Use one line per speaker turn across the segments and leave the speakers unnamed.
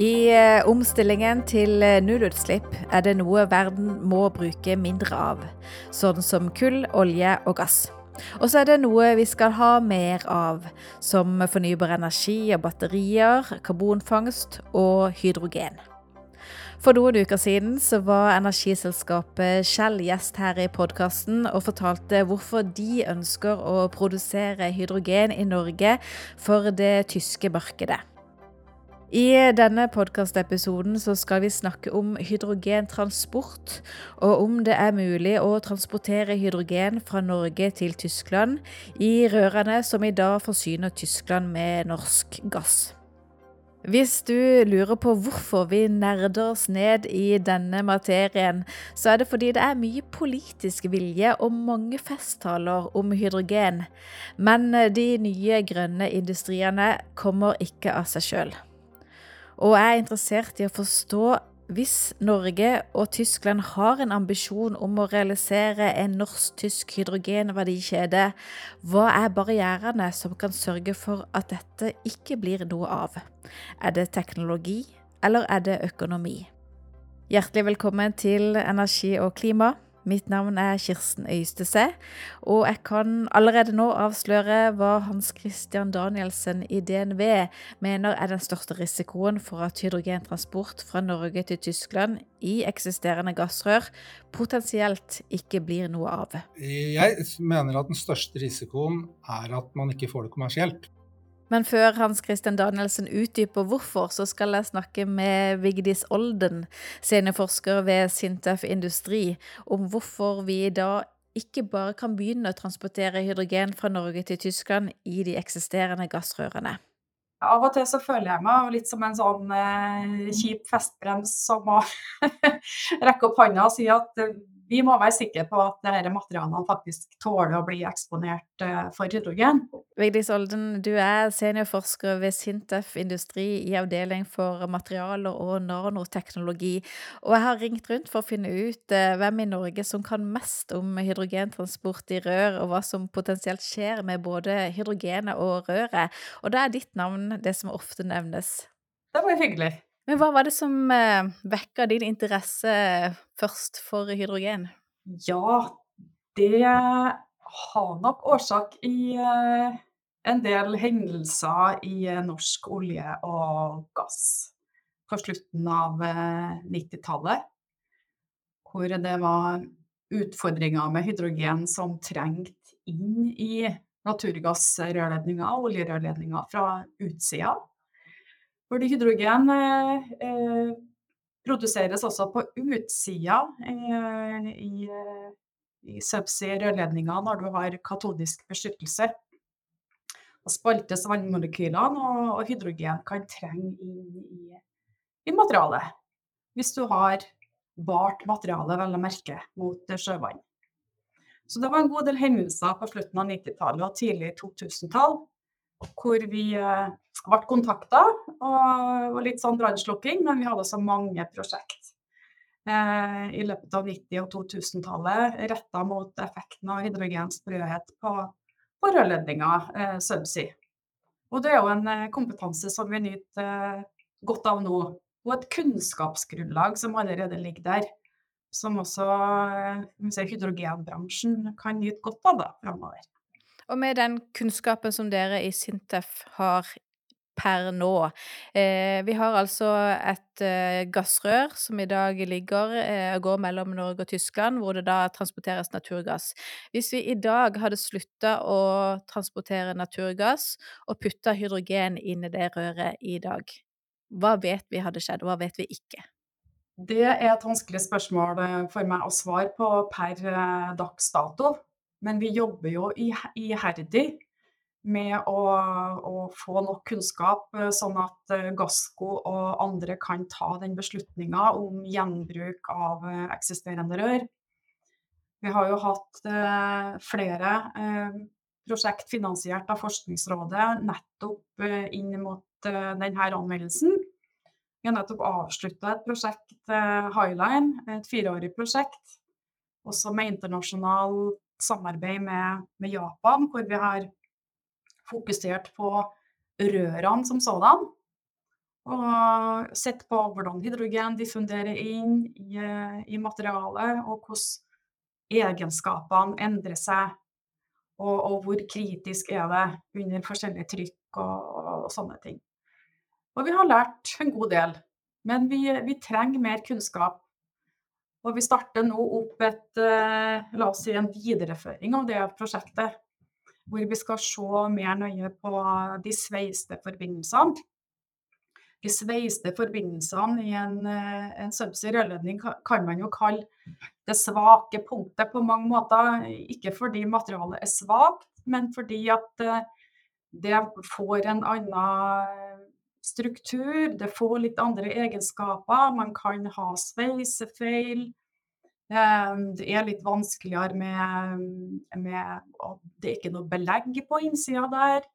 I eh, omstillingen til eh, nullutslipp er det noe verden må bruke mindre av, sånn som kull, olje og gass. Og så er det noe vi skal ha mer av, som fornybar energi og batterier, karbonfangst og hydrogen. For noen uker siden så var energiselskapet Shell gjest her i podkasten og fortalte hvorfor de ønsker å produsere hydrogen i Norge for det tyske markedet. I denne podkastepisoden skal vi snakke om hydrogentransport, og om det er mulig å transportere hydrogen fra Norge til Tyskland i rørene som i dag forsyner Tyskland med norsk gass. Hvis du lurer på hvorfor vi nerder oss ned i denne materien, så er det fordi det er mye politisk vilje og mange festtaler om hydrogen. Men de nye grønne industriene kommer ikke av seg sjøl. Og jeg er interessert i å forstå hvis Norge og Tyskland har en ambisjon om å realisere en norsk-tysk hydrogenverdikjede, hva er barrierene som kan sørge for at dette ikke blir noe av? Er det teknologi, eller er det økonomi? Hjertelig velkommen til Energi og klima. Mitt navn er Kirsten Øystese, og jeg kan allerede nå avsløre hva Hans Christian Danielsen i DNV mener er den største risikoen for at hydrogentransport fra Norge til Tyskland i eksisterende gassrør potensielt ikke blir noe av.
Jeg mener at den største risikoen er at man ikke får det kommersielt.
Men før Hans Christian Danielsen utdyper hvorfor, så skal jeg snakke med Vigdis Olden, seniorforsker ved Sintef Industri, om hvorfor vi da ikke bare kan begynne å transportere hydrogen fra Norge til Tyskland i de eksisterende gassrørene.
Av og til så føler jeg meg litt som en sånn eh, kjip festbrems som må rekke opp hånda og si at vi må være sikre på at disse materialene faktisk tåler å bli eksponert eh, for hydrogen.
Vigdis Olden, du er seniorforsker ved Sintef Industri i avdeling for materialer og nanoteknologi. Og jeg har ringt rundt for å finne ut eh, hvem i Norge som kan mest om hydrogentransport i rør, og hva som potensielt skjer med både hydrogenet og røret. Og da er ditt navn det som ofte nevnes.
Det var hyggelig.
Men hva var det som eh, vekka din interesse først for hydrogen?
Ja, det har nok årsak i eh, en del hendelser i eh, norsk olje og gass på slutten av 90-tallet. Hvor det var utfordringer med hydrogen som trengte inn i naturgassrørledninger og oljerørledninger fra utsida. Fordi hydrogen eh, eh, produseres også på utsida eh, i, i subsea-rørledninger når du har katodisk beskyttelse. Da spaltes vannmolekylene, og, og, hydrogen kan trenge inn i, i materialet. Hvis du har bart materiale, vel å merke, mot sjøvann. Så det var en god del hendelser på slutten av 90-tallet og tidlig 2000-tall hvor vi eh, ble kontakta. Og var litt sånn brannslukking, men vi hadde så mange prosjekt eh, i løpet av 90- og 2000-tallet retta mot effekten av hydrogens sprøhet på, på rørledninger, eh, subsea. Og det er jo en eh, kompetanse som vi nyter eh, godt av nå. Og et kunnskapsgrunnlag som allerede ligger der. Som også eh, hydrogenbransjen kan nyte godt av da, framover.
Og med den kunnskapen som dere i Sintef har per nå. Eh, vi har altså et eh, gassrør som i dag ligger eh, går mellom Norge og Tyskland, hvor det da transporteres naturgass. Hvis vi i dag hadde slutta å transportere naturgass og putta hydrogen inn i det røret i dag, hva vet vi hadde skjedd, og hva vet vi ikke?
Det er et vanskelig spørsmål eh, for meg å svare på per eh, dags dato. Men vi jobber jo iherdig med å, å, få nok kunnskap, eh, sånn at eh, Gassco og andre kan ta den beslutninga om gjenbruk av eh, eksisterende rør. Vi har jo hatt eh, flere eh, prosjekt finansiert av Forskningsrådet nettopp eh, inn mot denne anmeldelsen. Vi har nettopp avslutta et prosjekt, Highline, et fireårig prosjekt, også med internasjonal samarbeid med, med, Japan, hvor vi har fokusert på rørene som sådan. Og sett på hvordan hydrogen diffunderer inn i, i materialet, og hvordan egenskapene endrer seg. Og, og, hvor kritisk er det under forskjellige trykk og, og, sånne ting. Og vi har lært en god del, men vi, vi trenger mer kunnskap. Og vi starter nå opp et, la oss si, en videreføring av det prosjektet. Hvor vi skal se mer nøye på de sveiste forbindelsene de sveiste forbindelsene i en, eh, en subsea rørledning kan man jo kalle det svake punktet på mange måter. Ikke fordi materialet er svakt, men fordi at eh, det får en annen struktur, det får litt andre egenskaper. Man kan ha sveisefeil. Eh, det er litt vanskeligere med, med Det er ikke noe belegg på innsida der.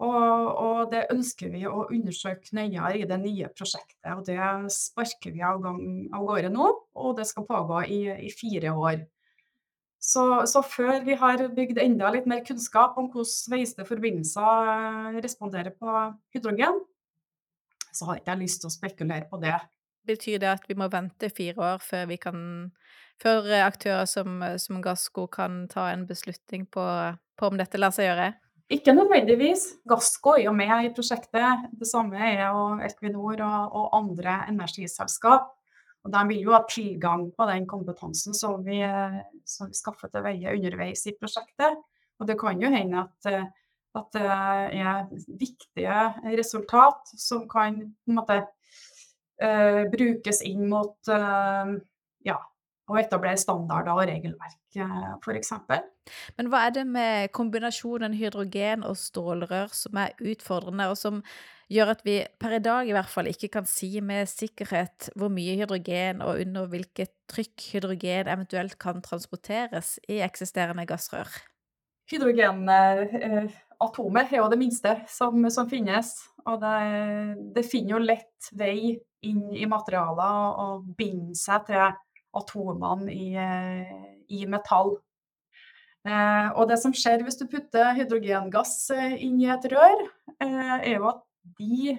Og, og, det ønsker vi å undersøke nøyere i det nye prosjektet. og Det sparker vi av, gang, av gårde nå, og det skal pågå i, i fire år. Så, så, før vi har bygd enda litt mer kunnskap om hvordan sveiste forbindelser eh, responderer på hydrogen, så har ikke jeg lyst til å spekulere på det.
Betyr det at vi må vente fire år før, vi kan, før aktører som, som Gassco kan ta en beslutning på, på om dette lar seg gjøre?
Ikke nødvendigvis. Gassco er jo med i prosjektet. Det samme er jo Equinor og, og andre energiselskap. Og de vil jo ha tilgang på den kompetansen som vi, som vi skaffer til veie underveis i prosjektet. Og det kan jo hende at, at det er viktige resultat som kan måte, uh, brukes inn mot uh, ja, å etablere standarder og regelverk, uh, f.eks.
Men hva er det med kombinasjonen hydrogen og stålrør som er utfordrende, og som gjør at vi per i dag i hvert fall ikke kan si med sikkerhet hvor mye hydrogen og under hvilket trykk hydrogen eventuelt kan transporteres i eksisterende gassrør?
Hydrogenatomet eh, er jo det minste som, som finnes. Og det, det, finner jo lett vei inn i materialer og binder seg til atomene i, eh, i metall. Eh, og det som skjer hvis du putter hydrogengass eh, inn i et rør, er jo at de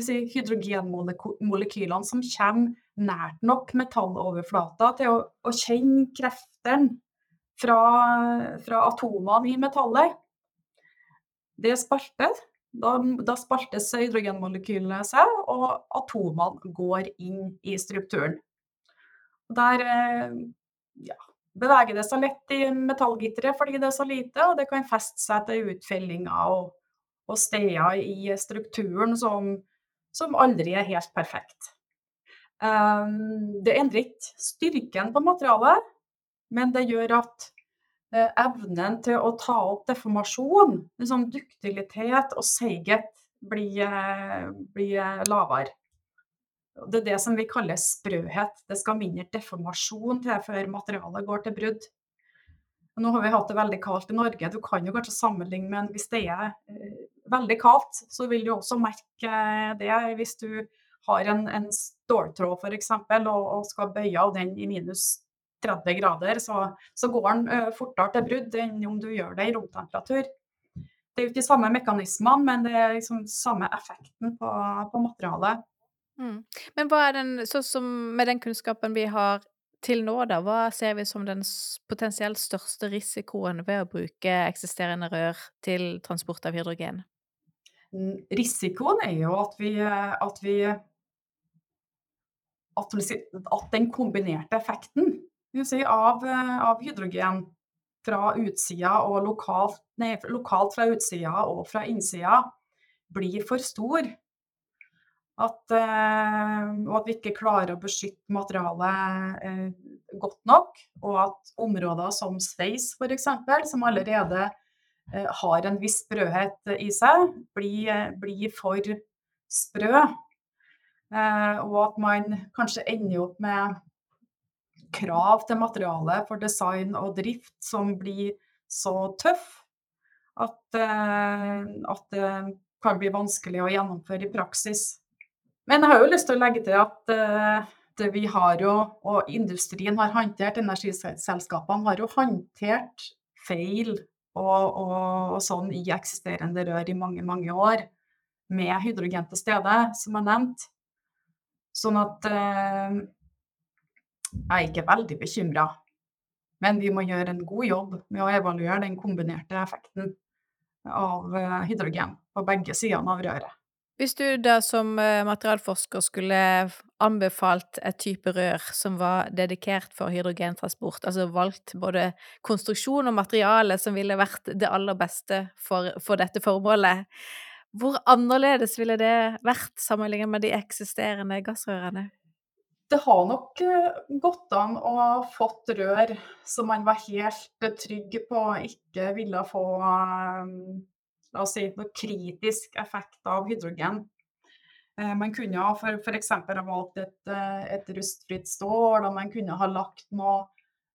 si, hydrogenmolekylene som kommer nært nok metalloverflata til å, å kjenne kreftene fra, fra, atomene i metallet, det spalter. Da, da spaltes hydrogenmolekylene seg, og atomene går inn i strukturen. Der eh, ja, beveger det seg lett i metallgitteret fordi det er så lite, og det kan feste seg til utfellinger og, og steder i strukturen som, som, aldri er helt perfekt. Um, det endrer ikke styrken på materialet, men det gjør at evnen til å ta opp deformasjon, liksom duktilitet og seighet, blir, uh, blir lavere. Det er det som vi kaller sprøhet. Det skal mindre deformasjon til før materialet går til brudd. Nå har vi hatt det veldig kaldt i Norge. Du kan jo kanskje sammenligne, men hvis det er eh, veldig kaldt, så vil du også merke det hvis du har en, en ståltråd f.eks. Og, og skal bøye av den i minus 30 grader, så, så går den fortere til brudd enn om du gjør det i romtemperatur. Det er jo ikke de samme mekanismene, men det er liksom samme effekten på, på materialet.
Mm. Men hva er den sånn som med den kunnskapen vi har til nå, da, hva ser vi som den potensielt største risikoen ved å bruke eksisterende rør til transport av hydrogen?
Risikoen er jo at vi, at vi at den kombinerte effekten si, av, av, hydrogen fra utsida og lokalt, nei, lokalt fra utsida og fra innsida blir for stor at, uh, og at vi ikke klarer å beskytte materialet uh, godt nok. Og at områder som sveis f.eks., som allerede har en viss sprøhet i seg, blir, blir for sprø. og at man kanskje ender opp med krav til materialet for design og drift som blir så tøff at, at det kan bli vanskelig å gjennomføre i praksis. Men jeg har jo lyst til å legge til at uh, vi har jo, og industrien har håndtert, energiselskapene har jo håndtert feil og, og, og, sånn i eksisterende rør i mange, mange år. med hydrogen til stede, som jeg nevnte. Sånn at eh, jeg er ikke veldig bekymra. Men vi må gjøre en god jobb med å evaluere den kombinerte effekten av eh, hydrogen på begge sidene av røret.
Hvis du da som eh, materialforsker skulle anbefalt et type rør som var dedikert for hydrogentransport, altså valgt både konstruksjon og materiale som ville vært det aller beste for, for dette formålet, hvor annerledes ville det vært sammenlignet med de eksisterende gassrørene?
Det har nok eh, gått an å ha fått rør som man var helt trygg på ikke ville få la oss si, noe kritisk effekt av hydrogen. Eh, man kunne for f.eks. ha valgt et, eh, et rustfritt stål, og man kunne ha lagt noe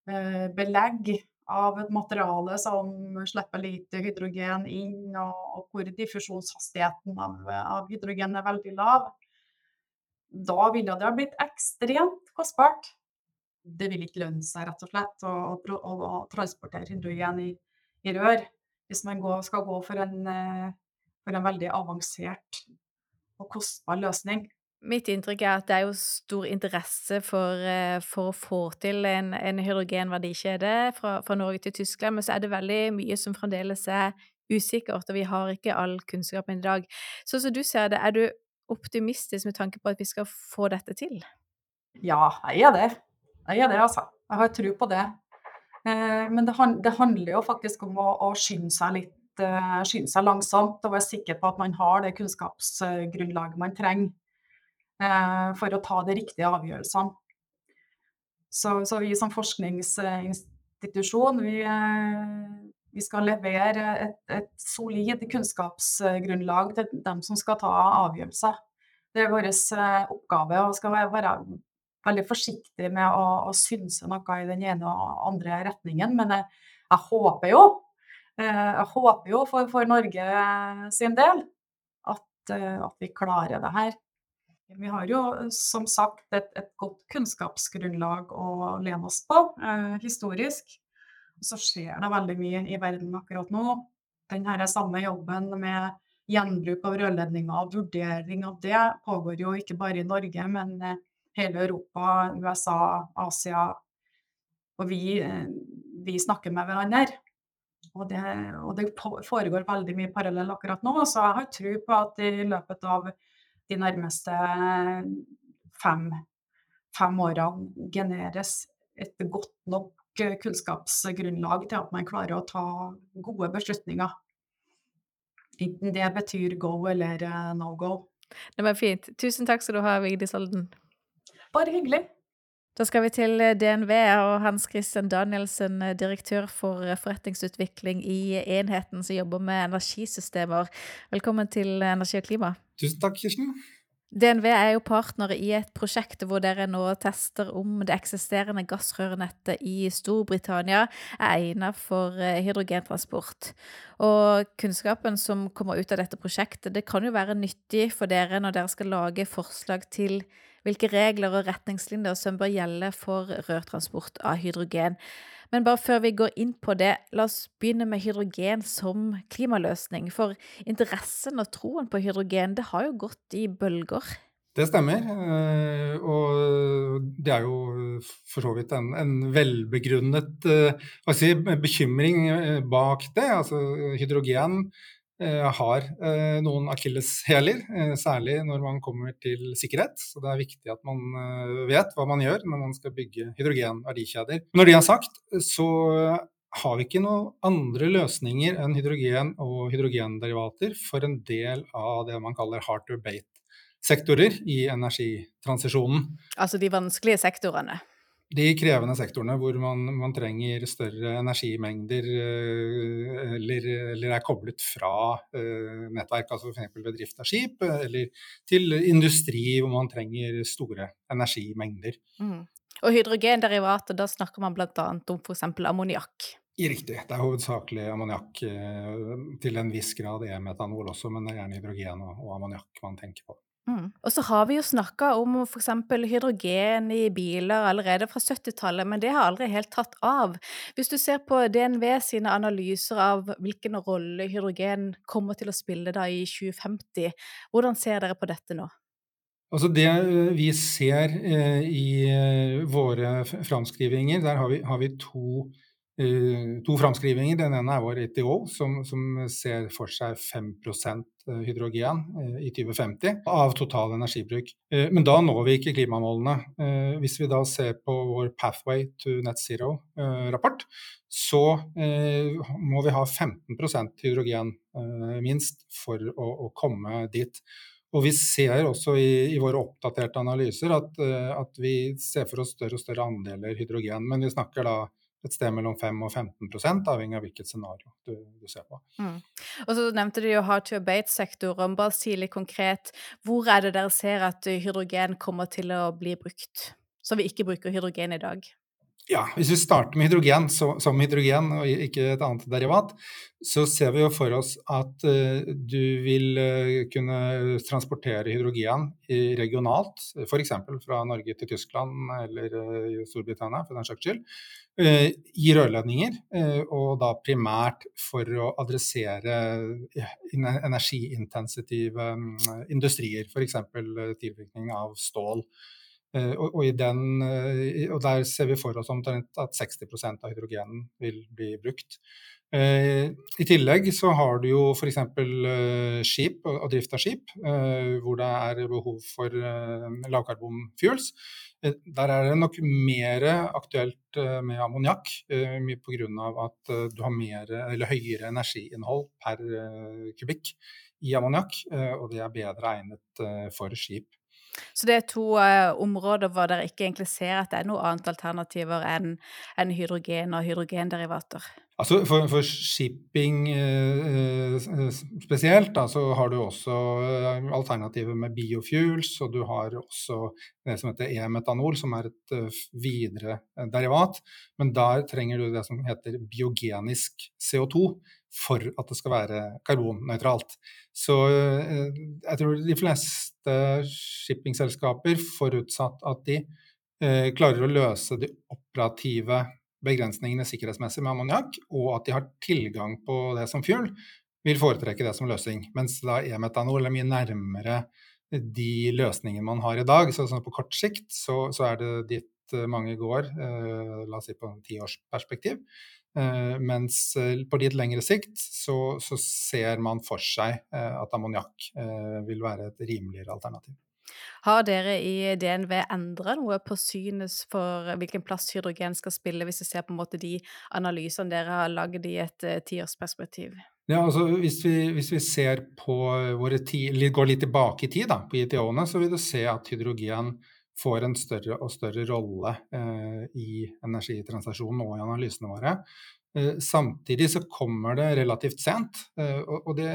eh, belegg av et materiale som slipper lite hydrogen inn, og, hvor diffusjonshastigheten av, av, hydrogen er veldig lav. Da ville det ha blitt ekstremt kostbart. Det vil ikke lønne seg rett og slett å, å, å transportere hydrogen i, i rør hvis man går, skal gå for en, eh, for en veldig avansert og kostbar løsning.
Mitt inntrykk er at det er jo stor interesse for, eh, for å få til en, en hydrogenverdikjede fra, fra, Norge til Tyskland, men så er det veldig mye som fremdeles er usikkert, og vi har ikke all kunnskapen i dag. Så som du ser det, er du optimistisk med tanke på at vi skal få dette til?
Ja, jeg er det. Jeg er det, altså. Jeg har tro på det. Eh, men det, handler jo faktisk om å, skynde seg litt, uh, skynde seg langsomt og være sikker på at man har det kunnskapsgrunnlaget man trenger uh, for å ta de riktige avgjørelsene. Så, så vi som forskningsinstitusjon, vi, vi skal levere et, et, solid kunnskapsgrunnlag til dem som skal ta avgjørelser. Det er vår oppgave og skal være veldig forsiktig med å, å synse noe i den ene og andre retningen. Men jeg, jeg håper jo, eh, jeg håper jo for, for Norge sin del at, eh, at, vi klarer det her. Vi har jo som sagt et, et godt kunnskapsgrunnlag å lene oss på eh, historisk. Så skjer det veldig mye i verden akkurat nå. Den samme jobben med gjenbruk av rørledninger og vurdering av det pågår jo ikke bare i Norge, men eh, hele Europa, USA, Asia. Og vi, eh, vi snakker med hverandre. Og det, og det, foregår veldig mye parallell akkurat nå. Så jeg har tro på at i løpet av de nærmeste fem, fem årene genereres et godt nok kunnskapsgrunnlag til at man klarer å ta gode beslutninger. Enten det betyr go eller eh, no go.
Det var fint. Tusen takk skal du ha, Vigdis Olden.
Bare hyggelig.
Da skal vi til eh, DNV og Hans Christian Danielsen, eh, direktør for eh, forretningsutvikling i enheten som jobber med energisystemer. Velkommen til Energi og klima.
Tusen takk, Kirsten.
DNV er jo partner i et prosjekt hvor dere nå tester om det eksisterende gassrørnettet i Storbritannia er egnet for hydrogentransport. Og kunnskapen som kommer ut av dette prosjektet, det kan jo være nyttig for dere når dere skal lage forslag til hvilke regler og retningslinjer som bør gjelde for rørtransport av hydrogen. Men bare før vi går inn på det, la oss begynne med hydrogen som klimaløsning. For interessen og troen på hydrogen, det har jo gått i bølger.
Det stemmer, eh, og det er jo for så vidt en, en velbegrunnet eh, si, bekymring eh, bak det. Altså, hydrogen har eh, noen akilleshæler, eh, særlig når man kommer til sikkerhet. Så det er viktig at man vet hva man gjør når man skal bygge hydrogenverdikjeder. Når det er sagt, så har vi ikke noen andre løsninger enn hydrogen og hydrogenderivater for en del av det man kaller hard to bate-sektorer i energitransisjonen.
Altså de vanskelige sektorene?
De krevende sektorene hvor man, man trenger større energimengder eh, eller, eller, er koblet fra uh, nettverk, altså f.eks. ved drift av skip, eller til industri hvor man trenger store energimengder. Mm.
Og hydrogenderivater, da snakker man bl.a. om f.eks. ammoniakk?
Riktig. Det er hovedsakelig ammoniakk, til en viss grad er metanol også, men det er gjerne hydrogen og, og ammoniakk man tenker på.
Mm. Og så har vi jo snakka om f.eks. hydrogen i biler allerede fra 70-tallet, men det har aldri helt tatt av. Hvis du ser på DNV sine analyser av hvilken rolle hydrogen kommer til å spille da i 2050, hvordan ser dere på dette nå?
Altså Det vi ser eh, i eh, våre framskrivinger, der har vi, har vi to to framskrivinger. Den ene er vår ETO, som, som ser for seg 5 eh, hydrogen uh, i 2050 av total energibruk. Men da når vi ikke klimamålene. hvis vi da ser på vår Pathway to Net Zero-rapport, så må vi ha 15% hydrogen minst for å, å, komme dit. Og vi ser også i, i våre oppdaterte analyser at, at vi ser for oss større og større andeler hydrogen. Men vi snakker da et sted mellom 5 og 15 avhengig av hvilket scenario du, du ser på. Mm.
Og så nevnte du jo hard to abate-sektoren. Bare si litt konkret, hvor er det dere ser at hydrogen kommer til å bli brukt, så vi ikke bruker hydrogen i dag?
Ja, Hvis vi starter med hydrogen så, som hydrogen og ikke et annet derivat, så ser vi jo for oss at uh, du vil uh, kunne transportere hydrogen regionalt, f.eks. fra Norge til Tyskland eller uh, Storbritannia for den saks skyld, i rørledninger. og da primært for å adressere energiintensitive um, industrier, f.eks. tilvirkning av stål. Eh, og, og, den, eh, og, der ser vi for oss omtrent at 60% av hydrogenen vil bli brukt. Eh, I tillegg så har du jo f.eks. Eh, skip og, drift av skip, hvor det er behov for lavkarbonfuels. Der er det nok mer aktuelt med ammoniakk, mye pga. at du har mer, høyere energiinnhold per kubikk i ammoniakk, og det er bedre egnet for skip.
Så det er to uh, områder hvor dere ikke egentlig ser at det er noe annet alternativer enn en hydrogen og hydrogenderivater?
Altså for, for shipping eh, spesielt, da, så har du også alternativet alternativer med biofuels, og du har også det som heter e-metanol, som er et videre derivat. Men der trenger du det som heter biogenisk CO2 for at det skal være karbonnøytralt. Så eh, jeg tror de fleste shippingselskaper, forutsatt at de eh, klarer å løse de operative begrensningene sikkerhetsmessig med ammoniakk, og at de har tilgang på det som fuel, vil foretrekke det som løsning. Mens da e-metanol er mye nærmere de løsningene man har i dag. Så på kort sikt så, så er det dit eh, mange går, eh, la oss si på en tiårsperspektiv. Eh, mens eh, på litt lengre sikt så, så ser man for seg eh, at ammoniakk vil være et rimeligere alternativ.
Har dere i DNV endra noe på synet for hvilken plass hydrogen skal spille, hvis du ser på en måte de analysene dere har lagd i et tiårsperspektiv?
Ja, altså hvis vi, hvis vi ser på våre ti, går litt tilbake i tid, da, på ITO-ene, så vil du se at hydrogen får en større og større rolle eh, i energitransaksjonen og i analysene våre. Eh, samtidig så kommer det relativt sent, eh, og det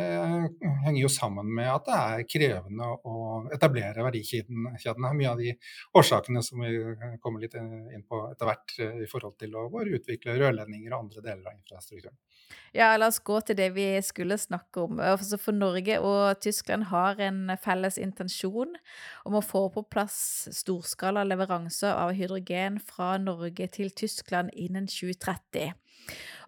henger jo sammen med at det er krevende å etablere verdikjedene. Mye av de årsakene som vi kommer litt inn på etter hvert i forhold til å utvikle rørledninger og andre deler av infrastrukturen.
Ja, la oss gå til det vi skulle snakke om. Altså for Norge og Tyskland har en felles intensjon om å få på plass storskala leveranser av hydrogen fra Norge til Tyskland innen 2030.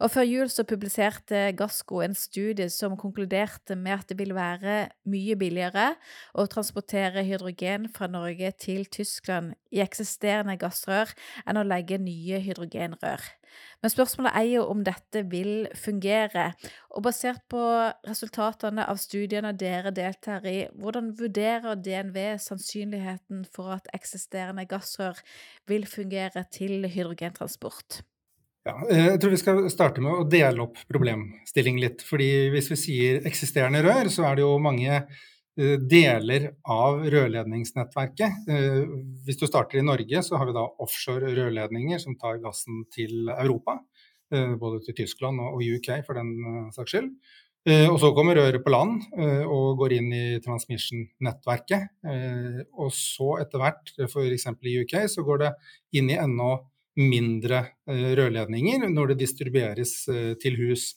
Og Før jul så publiserte Gassco en studie som konkluderte med at det vil være mye billigere å transportere hydrogen fra Norge til Tyskland i eksisterende gassrør enn å legge nye hydrogenrør. Men spørsmålet er jo om dette vil fungere. Og basert på resultatene av studiene dere deltar i, hvordan vurderer DNV sannsynligheten for at eksisterende gassrør vil fungere til hydrogentransport?
Ja, eh, jeg tror vi skal starte med å dele opp problemstillingen litt. fordi Hvis vi sier eksisterende rør, så er det jo mange eh, deler av rørledningsnettverket. Eh, hvis du starter i Norge, så har vi da offshore rørledninger som tar gassen til Europa. Både til Tyskland og UK, for den saks skyld. Og så kommer røret på land og går inn i transmission-nettverket. Og så etter hvert, f.eks. i UK, så går det inn i enda mindre eh, rørledninger når det distribueres eh, til hus.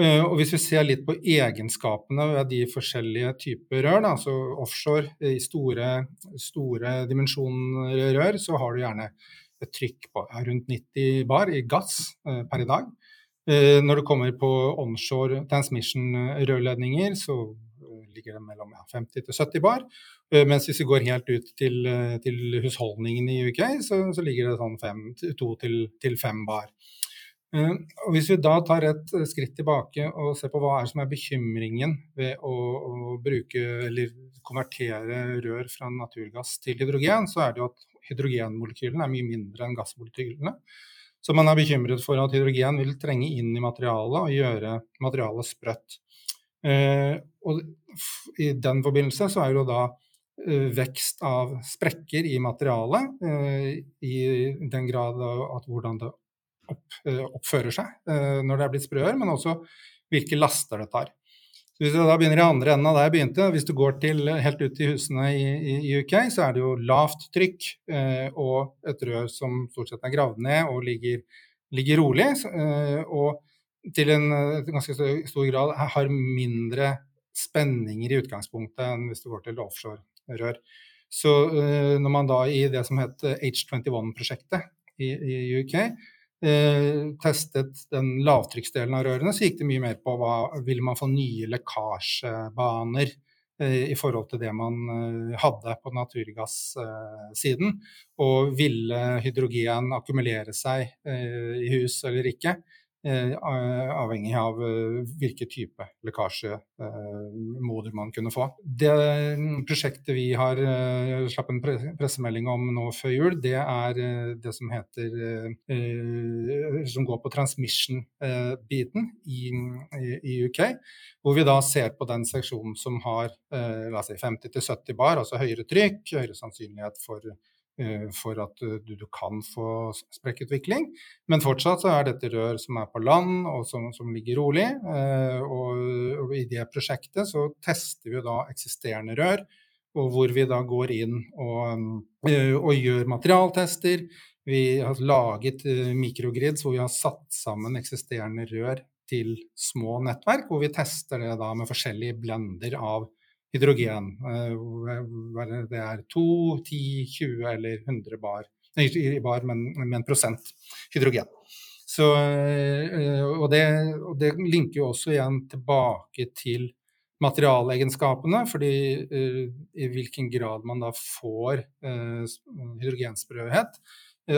Uh, og Hvis vi ser litt på egenskapene ved de forskjellige typer rør, da, altså offshore i store, store dimensjoner rør, så har du gjerne et trykk på rundt 90 bar i gass per i dag. Når det kommer på onshore transmission-rørledninger, så ligger det mellom ja, 50 til 70 bar. Mens hvis vi går helt ut til, til husholdningene i UK, så, så, ligger det sånn 2 til 5 bar. Eh, og hvis vi da tar et eh, skritt tilbake og ser på hva er som er bekymringen ved å, å bruke eller konvertere rør fra naturgass til hydrogen, så er det jo at hydrogenmolekylene er mye mindre enn gassmolekylene. Så man er bekymret for at hydrogen vil trenge inn i materialet og gjøre materialet sprøtt. Eh, og I den forbindelse så er det jo da eh, vekst av sprekker i materialet, eh, i den grad at hvordan det opp, oppfører seg når det er blitt sprøere, men også hvilke laster det tar. Så hvis du da begynner i andre enden av der jeg begynte, hvis du går til, helt ut til husene i, i, UK, så er det jo lavt trykk og et rør som stort sett er gravd ned og ligger, ligger rolig. Og til en ganske stor grad har mindre spenninger i utgangspunktet enn hvis du går til offshore-rør. Så eh, når man da i det som het H21-prosjektet i, i UK, eh, testet den lavtrykksdelen av rørene, så gikk det mye mer på hva vil man få nye lekkasjebaner eh, i forhold til det man eh, hadde på naturgassiden. og ville hydrogen akkumulere seg eh, i hus eller ikke. Eh, avhengig av eh, hvilken type lekkasjemoder eh, man kunne få. Det prosjektet vi har slapp en pressemelding om nå før jul, det er det som heter Som går på transmission-biten i, UK. Hvor vi da ser på den seksjonen som har la oss si 50-70 bar, altså høyere trykk, høyere sannsynlighet for for at du, du, kan få sprekkutvikling. Men fortsatt så er dette rør som er på land og som, som ligger rolig. Eh, og, og, i det prosjektet så tester vi da eksisterende rør, og hvor vi da går inn og, eh, og gjør materialtester. Vi har laget mikrogrids hvor vi har satt sammen eksisterende rør til små nettverk, hvor vi tester det da med forskjellige blender av hydrogen. Eh, det er 2, 10, 20 eller 100 bar, nei, bar men med en prosent hydrogen. Så, eh, og, det, og, det, linker jo også igjen tilbake til materialegenskapene, fordi uh, i hvilken grad man da får hydrogensprøhet,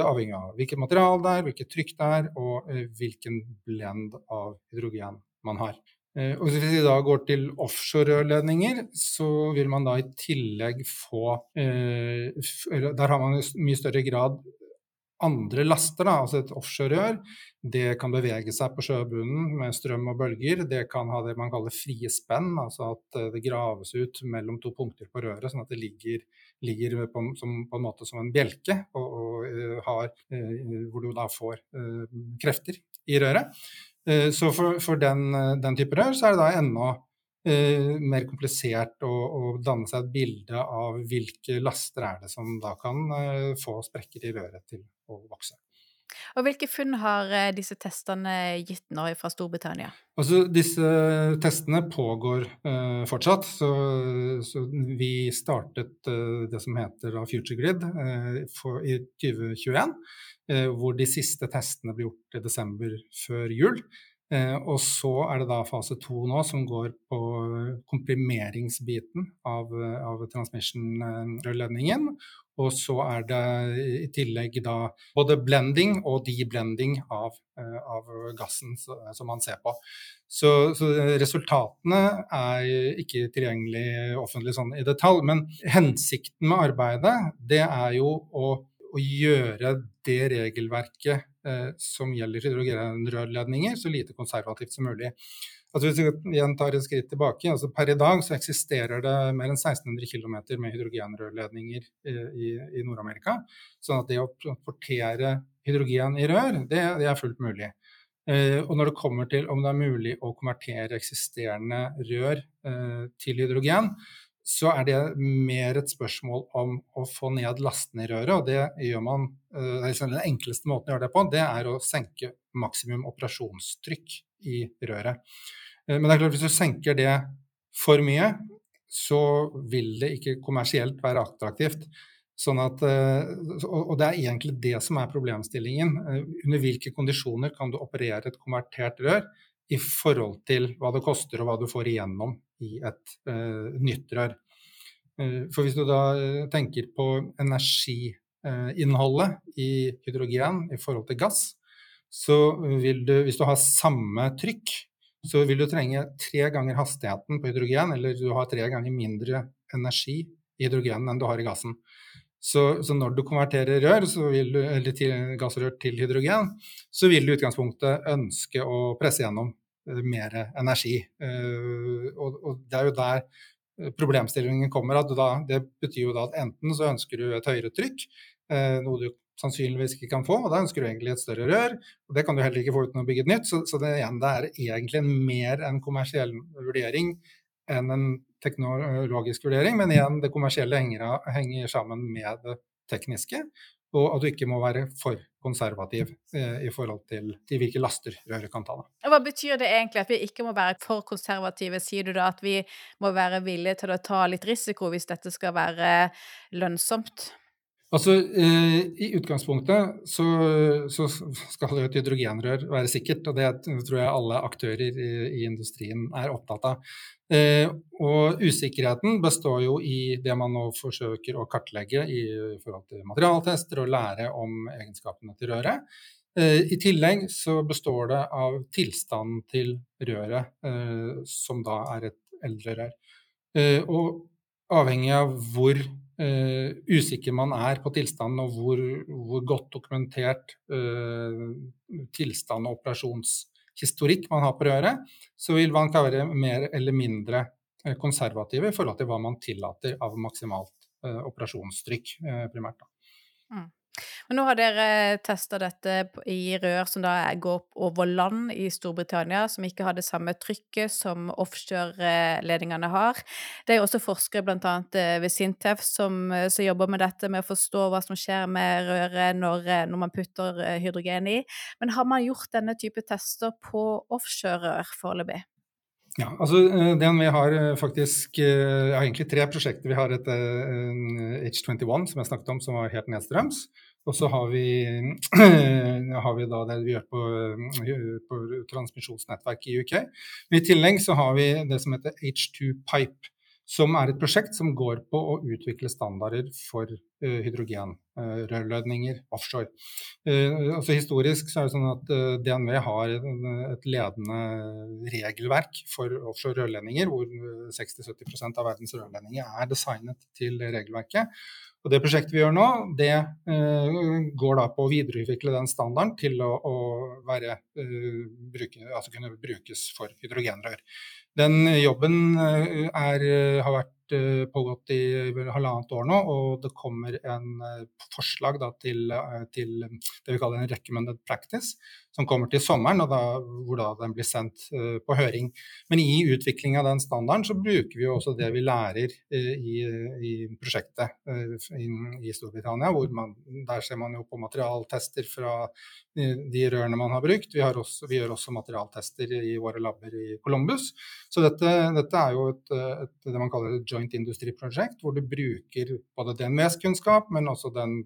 avhengig av hvilket materiale det er, hvilket trykk det er, og hvilken blend av hydrogen man har. Eh, og hvis vi da går til offshore-rørledninger, så vil man da i tillegg få eh, Der har man i mye større grad andre laster, da, altså et offshore-rør. Det kan bevege seg på sjøbunnen med strøm og bølger. Det kan ha det man kaller frie spenn, altså at eh, det graves ut mellom to punkter på røret, sånn at det ligger, ligger på, som, på, en måte som en bjelke, og, og har, hvor du da får krefter i røret. Eh, så for, for den, eh, den, type rør så er det da enda eh, mer komplisert å, å, danne seg et bilde av hvilke laster er det som da kan eh, få sprekker i røret til å vokse.
Og Hvilke funn har eh, disse testene gitt nå fra Storbritannia?
Altså, disse testene pågår uh, fortsatt. Så, så, vi startet uh, det som heter Future Grid uh, for, i 2021. Eh, hvor de siste testene ble gjort i desember før jul. Eh, og så er det da fase to nå som går på komprimeringsbiten av, av transmission-rørledningen. Og så er det i tillegg da både blending og deblending av, eh, av gassen som man ser på. Så, så, resultatene er ikke tilgjengelig offentlig sånn i detalj. Men hensikten med arbeidet det er jo å å gjøre det regelverket eh, som gjelder hydrogenrørledninger, så lite konservativt som mulig. Altså hvis vi igjen tar et skritt tilbake, altså Per i dag så eksisterer det mer enn 1600 km med hydrogenrørledninger i, i, i Nord-Amerika. sånn at det å transportere hydrogen i rør, det, det er fullt mulig. Eh, og når det kommer til om det er mulig å konvertere eksisterende rør eh, til hydrogen, så er det mer et spørsmål om å få ned lasten i røret. Og det gjør man eh, Den enkleste måten å gjøre det på, det er å senke maksimum operasjonstrykk i røret. Men det er klart hvis du senker det for mye, så vil det ikke kommersielt være attraktivt. Sånn at, og det er egentlig det som er problemstillingen. Under hvilke kondisjoner kan du operere et konvertert rør i forhold til hva det koster og hva du får igjennom i et uh, nytt rør. Uh, for hvis du da tenker på energiinnholdet i hydrogen i forhold til gass, så vil du, hvis du har samme trykk, så vil du trenge tre ganger hastigheten på hydrogen, eller du har tre ganger mindre energi i hydrogenen enn du har i gassen. Så, så når du konverterer rør, du, eller til, gassrør til hydrogen, så vil du i utgangspunktet ønske å presse gjennom mer energi. Uh, og, og, det er jo der eh, problemstillingen kommer. at da, Det betyr jo da at enten så ønsker du et høyere trykk, noe du sannsynligvis ikke kan få, og da ønsker du egentlig et større rør. og Det kan du heller ikke få uten å bygge et nytt. Så, så det, igjen, det er egentlig mer en kommersiell vurdering enn en teknologisk vurdering. Men igjen, det kommersielle henger, henger sammen med det tekniske. Og at du ikke må være for konservativ eh, i forhold til, til, hvilke laster røret kan ta.
Hva betyr det egentlig at vi ikke må være for konservative? Sier du da at vi må være villige til å ta litt risiko hvis dette skal være lønnsomt?
Altså, eh, I utgangspunktet så, så, skal et hydrogenrør være sikkert, og det tror jeg alle aktører i, i industrien er opptatt av. Eh, og usikkerheten består jo i det man nå forsøker å kartlegge i forhold til materialtester og lære om egenskapene til røret. Eh, I tillegg så består det av tilstanden til røret, eh, som da er et eldre rør. Eh, og avhengig av hvor uh, usikker man er på tilstanden, og hvor, hvor godt dokumentert uh, tilstand og operasjonshistorikk man har på røret, så vil man være mer eller mindre eh, konservative i forhold til hva man tillater av maksimalt uh, operasjonstrykk, primært. Da.
Mm. Men nå har dere testa dette i rør som da går over land i Storbritannia, som ikke har det samme trykket som offshoreledningene har. Det er jo også forskere bl.a. Eh, ved Sintef som, eh, som, jobber med dette, med å forstå hva som skjer med røret når, eh, når man putter hydrogen i. Men har man gjort denne type tester på offshore-rør foreløpig?
Ja, altså DNV har faktisk ja, egentlig tre prosjekter. Vi har et H21 som jeg snakket om, som var helt nedstrøms. Og så har har vi da det vi gjør på, på transmisjonsnettverk i UK. Men I tillegg så har vi det som heter H2 Pipe, som er et prosjekt som går på å utvikle standarder for uh, hydrogenrørledninger uh, offshore. Uh, altså historisk så er det sånn at DNV har et ledende regelverk for offshore rørledninger, hvor 60-70% av verdens rørledninger er designet til regelverket. Og Det prosjektet vi gjør nå, det uh, går da på å videreutvikle den standarden til å, å være, uh, bruke, altså kunne brukes for hydrogenrør. Den jobben uh, er, har vært pågått i halvannet år nå, og det kommer en forslag da, til, til, det vi kaller en recommended practice, som kommer til sommeren, da, hvor da den blir sendt uh, på høring. Men i utvikling av den standarden så bruker vi jo også det vi lærer uh, i, i, prosjektet i, i, Storbritannia. hvor man, Der ser man jo på materialtester fra de rørene man har brukt. Vi, har også, vi gjør også materialtester i våre labber i Columbus. Så dette, dette er jo et, et, det man kaller et joint industry project, hvor du bruker både DNVs kunnskap, men også den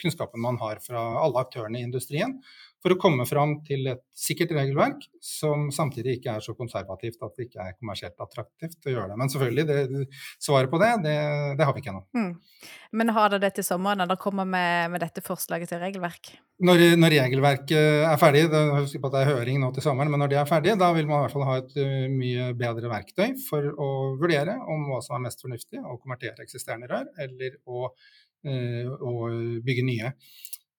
kunnskapen man har fra alle aktørene i industrien for å komme fram til et sikkert regelverk som samtidig ikke er så konservativt at det ikke er kommersielt attraktivt å gjøre det. Men selvfølgelig, det, svaret på det, det, det, har vi ikke ennå. Mm.
Men har dere det til sommeren, når dere kommer med, med, dette forslaget til regelverk?
Når, når regelverket er ferdig, det, husk på at det er høring nå til sommeren, men når det er ferdig, da vil man i hvert fall ha et uh, mye bedre verktøy for å vurdere om hva som er mest fornuftig, å konvertere eksisterende rør eller å, uh, å bygge nye.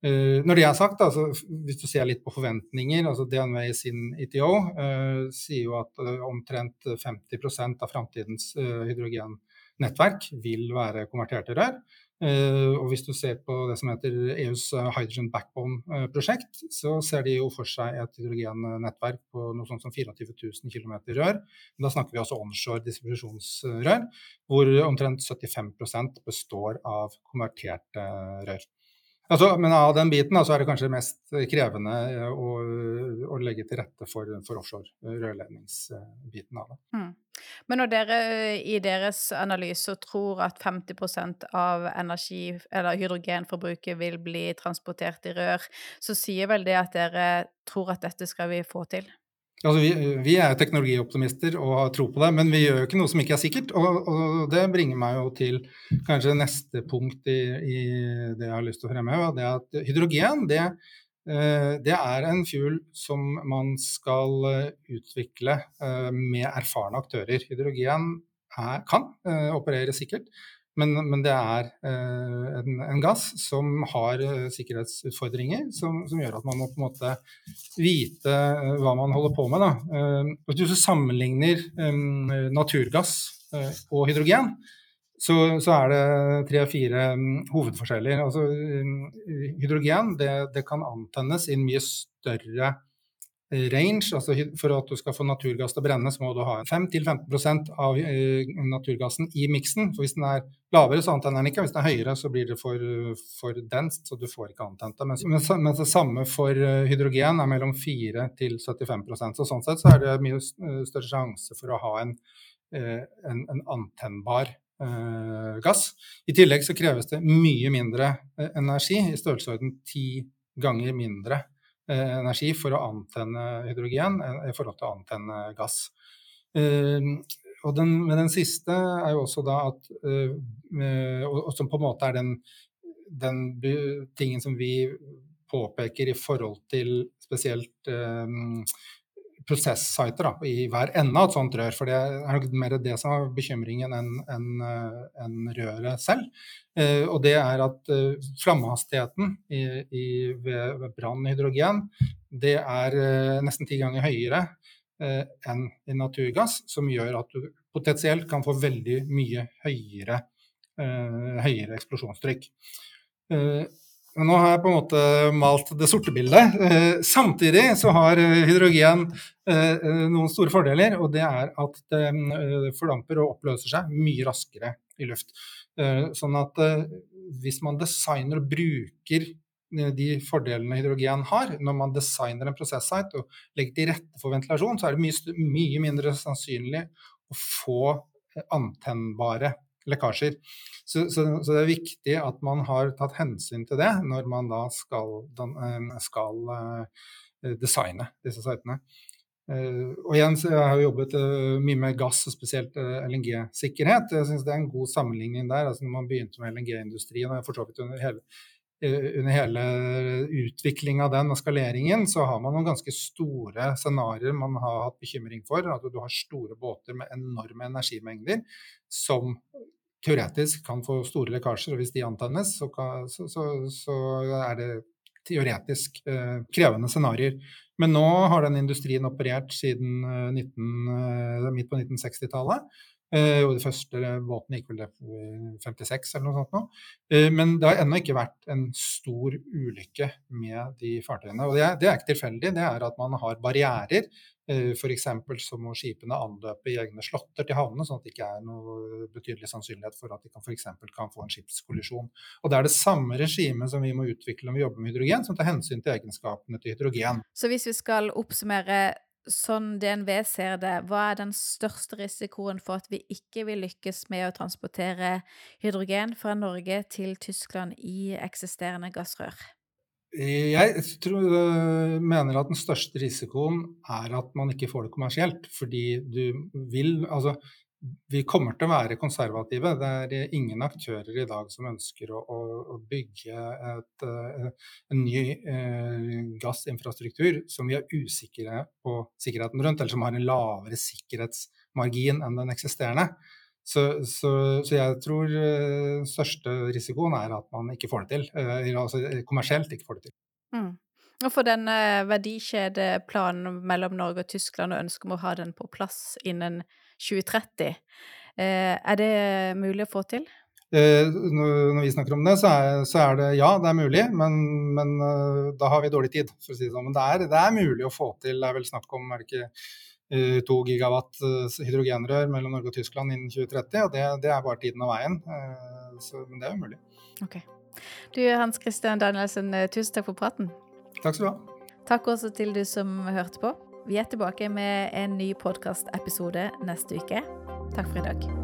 Uh, når det er sagt, altså, hvis du ser litt på forventninger, altså DNV sin ITO uh, sier jo at uh, omtrent 50% av framtidens hydrogennettverk vil være konverterte rør. og hvis du ser på det som heter EUs Hydrogen Backbone-prosjekt, så ser de jo for seg et hydrogennettverk på noe sånt som 24 000 km rør. Men Da snakker vi også onshore distribusjonsrør, hvor omtrent 75% består av konverterte rør. Altså, men av den biten da, så er det kanskje mest krevende å, å legge til rette for, for offshore rørledningsbiten av det. Mm.
Men når dere i deres analyser tror at 50% av energi, eller hydrogenforbruket vil bli transportert i rør, så sier vel det at dere tror at dette skal vi få til?
Altså, vi, vi, er teknologioptimister og har tro på det, men vi gjør jo ikke noe som ikke er sikkert. Og, og det bringer meg jo til kanskje neste punkt i, i det jeg har lyst til å fremheve. Det er at hydrogen det, eh, det, er en fuel som man skal eh, utvikle eh, med erfarne aktører. Hydrogen er, kan operere sikkert, men, men det er eh, en, en, gass som har eh, sikkerhetsutfordringer, som, som, gjør at man må på en måte vite eh, hva man holder på med. Da. Hvis du sammenligner naturgass og hydrogen, så, så er det tre-fire um, hovedforskjeller. Altså, hydrogen det, det, kan antennes i en mye større range. altså For at du skal få naturgass til å brenne, så må du ha 5-15% av eh, naturgassen i miksen. For hvis den er lavere, så antenner den ikke. Hvis den er høyere, så blir det for, for denst, så du får ikke antent det. Mens, mens, det samme for eh, hydrogen er mellom 4 til 75% Så sånn sett så er det mye eh, større sjanse for å ha en, en, en antennbar gass. I tillegg så kreves det mye mindre energi, i størrelsesorden ti ganger mindre Eh, energi for å antenne hydrogen i forhold til å antenne gass. Eh, og den, men den siste er jo også da at eh, Og som på en måte er den, den tingen som vi påpeker i forhold til spesielt prosessiter i hver ende av et sånt rør. For det er nok mer det som er bekymringen enn en, en røret selv. Eh, og det er at eh, flammehastigheten i, i, ved, ved brann hydrogen det er eh, nesten ti ganger høyere eh, enn i naturgass, som gjør at du potensielt kan få veldig mye høyere, eh, høyere eksplosjonstrykk. Eh, nå har jeg på en måte malt det sorte bildet. Eh, samtidig så har eh, hydrogen eh, noen store fordeler, og det er at det fordamper og oppløser seg mye raskere i luft. Sånn at hvis man designer og bruker de fordelene hydrogen har, når man designer en prosessite og legger til rette for ventilasjon, så er det mye, mye mindre sannsynlig å få antennbare lekkasjer. Så, så, så, det er viktig at man har tatt hensyn til det når man da skal, eh, skal uh, designe disse sitene. Uh, og igjen, så Jeg har jobbet uh, mye med gass, og spesielt LNG-sikkerhet. Jeg synes Det er en god sammenligning der. altså når man begynte med LNG-industrien, og for så vidt under hele, under hele utviklinga av den og skaleringen, så har man noen ganske store scenarioer man har hatt bekymring for. At du har store båter med enorme energimengder som teoretisk kan få store lekkasjer, og hvis de antennes, så, kan, så, så, så er det teoretisk eh, krevende scenarioer. Men nå har den industrien operert siden eh, 19, eh, midt på 1960-tallet. Eh, og det første båten gikk vel 56 eller noe sånt nå. Eh, men det har ennå ikke vært en stor ulykke med de fartøyene. Og det er, det er ikke tilfeldig, det er at man har barrierer Eh, F.eks. så må skipene anløpe i egne slåtter til havnene, sånn at det ikke er noe betydelig sannsynlighet for at de kan, for kan få en skipskollisjon. Og Det er det samme regimet som vi må utvikle når vi jobber med hydrogen, som tar hensyn til egenskapene til hydrogen.
Så hvis vi skal oppsummere sånn DNV ser det, hva er den største risikoen for at vi ikke vil lykkes med å transportere hydrogen fra Norge til Tyskland i eksisterende gassrør?
Jeg tror, øh, mener at den største risikoen er at man ikke får det kommersielt. Fordi du vil Altså, vi kommer til å være konservative. Det er ingen aktører i dag som ønsker å, å, bygge et, øh, en ny eh, gassinfrastruktur som vi er usikre på sikkerheten rundt, eller som har en lavere sikkerhetsmargin enn den eksisterende. Så, så, så, jeg tror den største risikoen er at man ikke får det til. Altså kommersielt ikke får det til.
Mm. Og for den verdikjedeplanen mellom Norge og Tyskland og ønsket om å ha den på plass innen 2030, er det mulig å få til?
Når vi snakker om det, så er, så er, det ja, det er mulig, men, men da har vi dårlig tid, for å si det sånn. Men det er, det er mulig å få til. Det er vel snakk om er det ikke Eh, to gigawatt eh, hydrogenrør mellom Norge og Tyskland innen 2030. Og det, det er bare tiden og veien. Eh, så, men det er jo mulig.
Okay. Du Hans Christian Danielsen, eh, tusen takk for praten.
Takk skal du ha.
Takk også til du som hørte på. Vi er tilbake med en ny podkastepisode neste uke. Takk for i dag.